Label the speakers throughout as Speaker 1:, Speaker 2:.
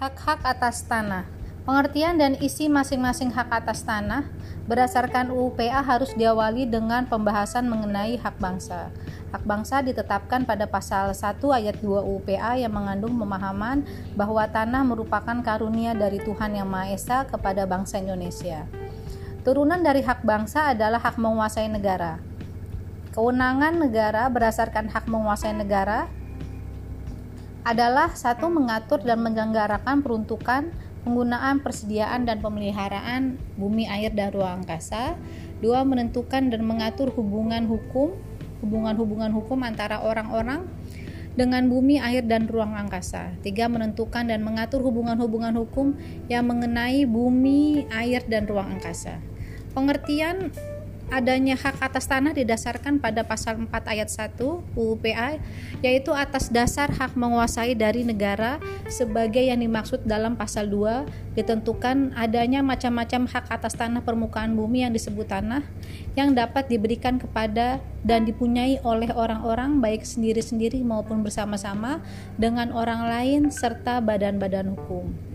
Speaker 1: Hak-hak atas tanah. Pengertian dan isi masing-masing hak atas tanah berdasarkan UUPA harus diawali dengan pembahasan mengenai hak bangsa. Hak bangsa ditetapkan pada pasal 1 ayat 2 UUPA yang mengandung pemahaman bahwa tanah merupakan karunia dari Tuhan Yang Maha Esa kepada bangsa Indonesia. Turunan dari hak bangsa adalah hak menguasai negara. Kewenangan negara berdasarkan hak menguasai negara adalah satu mengatur dan menyelenggarakan peruntukan, penggunaan, persediaan dan pemeliharaan bumi, air dan ruang angkasa. Dua, menentukan dan mengatur hubungan hukum, hubungan-hubungan hukum antara orang-orang dengan bumi, air dan ruang angkasa. Tiga, menentukan dan mengatur hubungan-hubungan hukum yang mengenai bumi, air dan ruang angkasa. Pengertian adanya hak atas tanah didasarkan pada pasal 4 ayat 1 UUPA yaitu atas dasar hak menguasai dari negara sebagai yang dimaksud dalam pasal 2 ditentukan adanya macam-macam hak atas tanah permukaan bumi yang disebut tanah yang dapat diberikan kepada dan dipunyai oleh orang-orang baik sendiri-sendiri maupun bersama-sama dengan orang lain serta badan-badan hukum.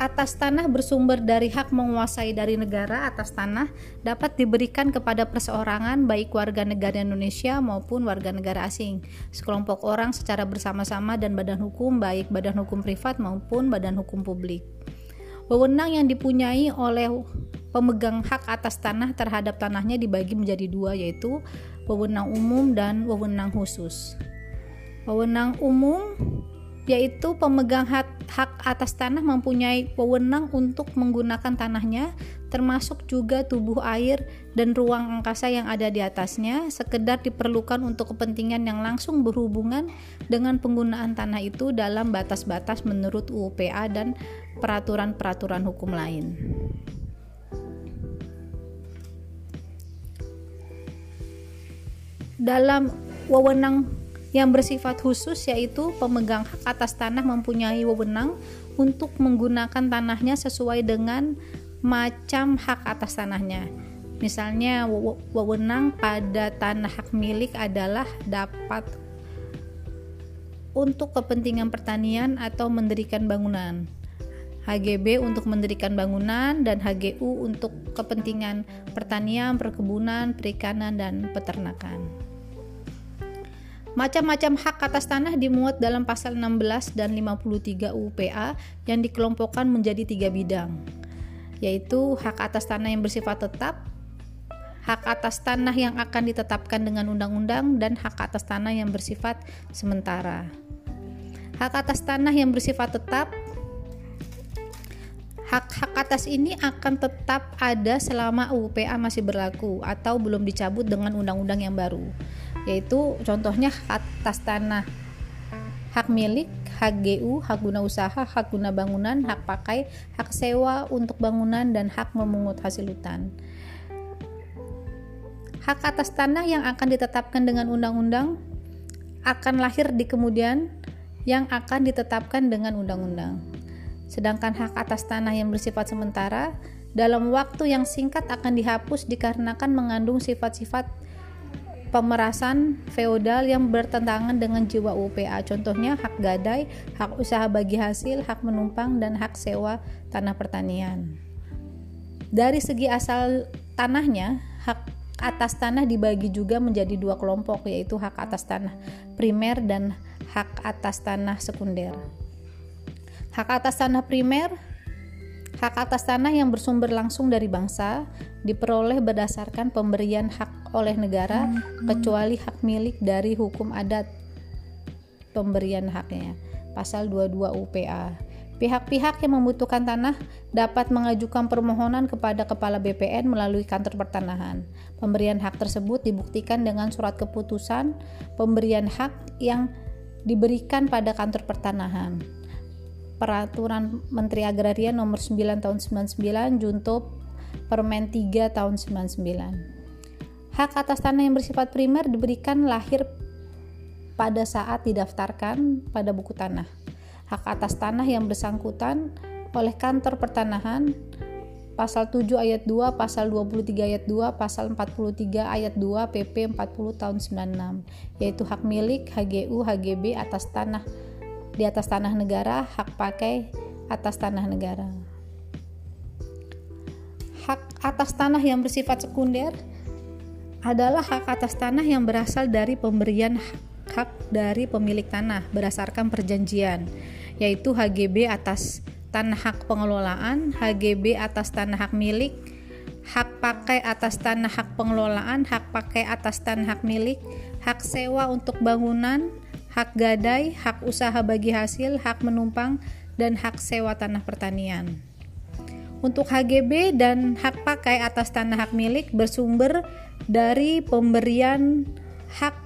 Speaker 1: Atas tanah bersumber dari hak menguasai dari negara atas tanah dapat diberikan kepada perseorangan baik warga negara Indonesia maupun warga negara asing, sekelompok orang secara bersama-sama dan badan hukum baik badan hukum privat maupun badan hukum publik. Wewenang yang dipunyai oleh pemegang hak atas tanah terhadap tanahnya dibagi menjadi dua yaitu wewenang umum dan wewenang khusus. Wewenang umum yaitu pemegang hak, hak atas tanah mempunyai wewenang untuk menggunakan tanahnya termasuk juga tubuh air dan ruang angkasa yang ada di atasnya sekedar diperlukan untuk kepentingan yang langsung berhubungan dengan penggunaan tanah itu dalam batas-batas menurut UPA dan peraturan-peraturan hukum lain. Dalam wewenang yang bersifat khusus yaitu pemegang hak atas tanah mempunyai wewenang untuk menggunakan tanahnya sesuai dengan macam hak atas tanahnya. Misalnya wewenang pada tanah hak milik adalah dapat untuk kepentingan pertanian atau mendirikan bangunan. HGB untuk mendirikan bangunan dan HGU untuk kepentingan pertanian, perkebunan, perikanan dan peternakan. Macam-macam hak atas tanah dimuat dalam pasal 16 dan 53 UPA yang dikelompokkan menjadi tiga bidang, yaitu hak atas tanah yang bersifat tetap, hak atas tanah yang akan ditetapkan dengan undang-undang, dan hak atas tanah yang bersifat sementara. Hak atas tanah yang bersifat tetap Hak-hak atas ini akan tetap ada selama UPA masih berlaku atau belum dicabut dengan undang-undang yang baru yaitu contohnya atas tanah hak milik, hak GU, hak guna usaha, hak guna bangunan, hak pakai, hak sewa untuk bangunan, dan hak memungut hasil hutan. Hak atas tanah yang akan ditetapkan dengan undang-undang akan lahir di kemudian yang akan ditetapkan dengan undang-undang. Sedangkan hak atas tanah yang bersifat sementara dalam waktu yang singkat akan dihapus dikarenakan mengandung sifat-sifat pemerasan feodal yang bertentangan dengan jiwa UPA. Contohnya hak gadai, hak usaha bagi hasil, hak menumpang, dan hak sewa tanah pertanian. Dari segi asal tanahnya, hak atas tanah dibagi juga menjadi dua kelompok, yaitu hak atas tanah primer dan hak atas tanah sekunder. Hak atas tanah primer Hak atas tanah yang bersumber langsung dari bangsa diperoleh berdasarkan pemberian hak oleh negara kecuali hak milik dari hukum adat pemberian haknya. Pasal 22 UPA. Pihak-pihak yang membutuhkan tanah dapat mengajukan permohonan kepada Kepala BPN melalui kantor pertanahan. Pemberian hak tersebut dibuktikan dengan surat keputusan pemberian hak yang diberikan pada kantor pertanahan. Peraturan Menteri Agraria Nomor 9 Tahun 99 Junto Permen 3 Tahun 99. Hak atas tanah yang bersifat primer diberikan lahir pada saat didaftarkan pada buku tanah. Hak atas tanah yang bersangkutan oleh kantor pertanahan pasal 7 ayat 2, pasal 23 ayat 2, pasal 43 ayat 2 PP 40 tahun 96 yaitu hak milik HGU HGB atas tanah di atas tanah negara, hak pakai atas tanah negara. Hak atas tanah yang bersifat sekunder adalah hak atas tanah yang berasal dari pemberian hak, dari pemilik tanah berdasarkan perjanjian, yaitu HGB atas tanah hak pengelolaan, HGB atas tanah hak milik, hak pakai atas tanah hak pengelolaan, hak pakai atas tanah hak milik, hak sewa untuk bangunan, hak gadai, hak usaha bagi hasil, hak menumpang, dan hak sewa tanah pertanian. Untuk HGB dan hak pakai atas tanah hak milik bersumber dari pemberian hak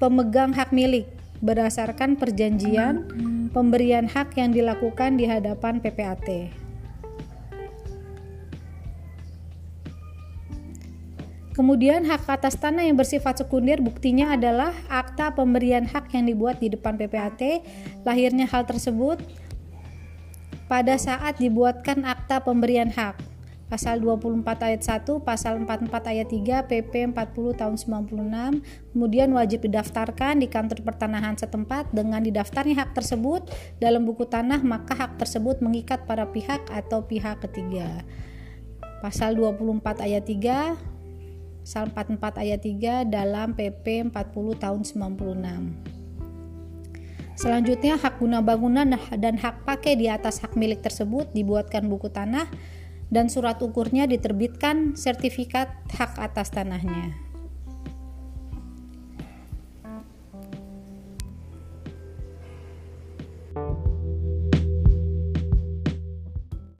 Speaker 1: pemegang hak milik berdasarkan perjanjian pemberian hak yang dilakukan di hadapan PPAT. Kemudian hak atas tanah yang bersifat sekunder buktinya adalah akta pemberian hak yang dibuat di depan PPAT. Lahirnya hal tersebut pada saat dibuatkan akta pemberian hak. Pasal 24 ayat 1, pasal 44 ayat 3, PP 40 tahun 96, kemudian wajib didaftarkan di kantor pertanahan setempat dengan didaftarnya hak tersebut dalam buku tanah, maka hak tersebut mengikat para pihak atau pihak ketiga. Pasal 24 ayat 3 Pasal 44 ayat 3 dalam PP 40 tahun 96. Selanjutnya hak guna bangunan dan hak pakai di atas hak milik tersebut dibuatkan buku tanah dan surat ukurnya diterbitkan sertifikat hak atas tanahnya.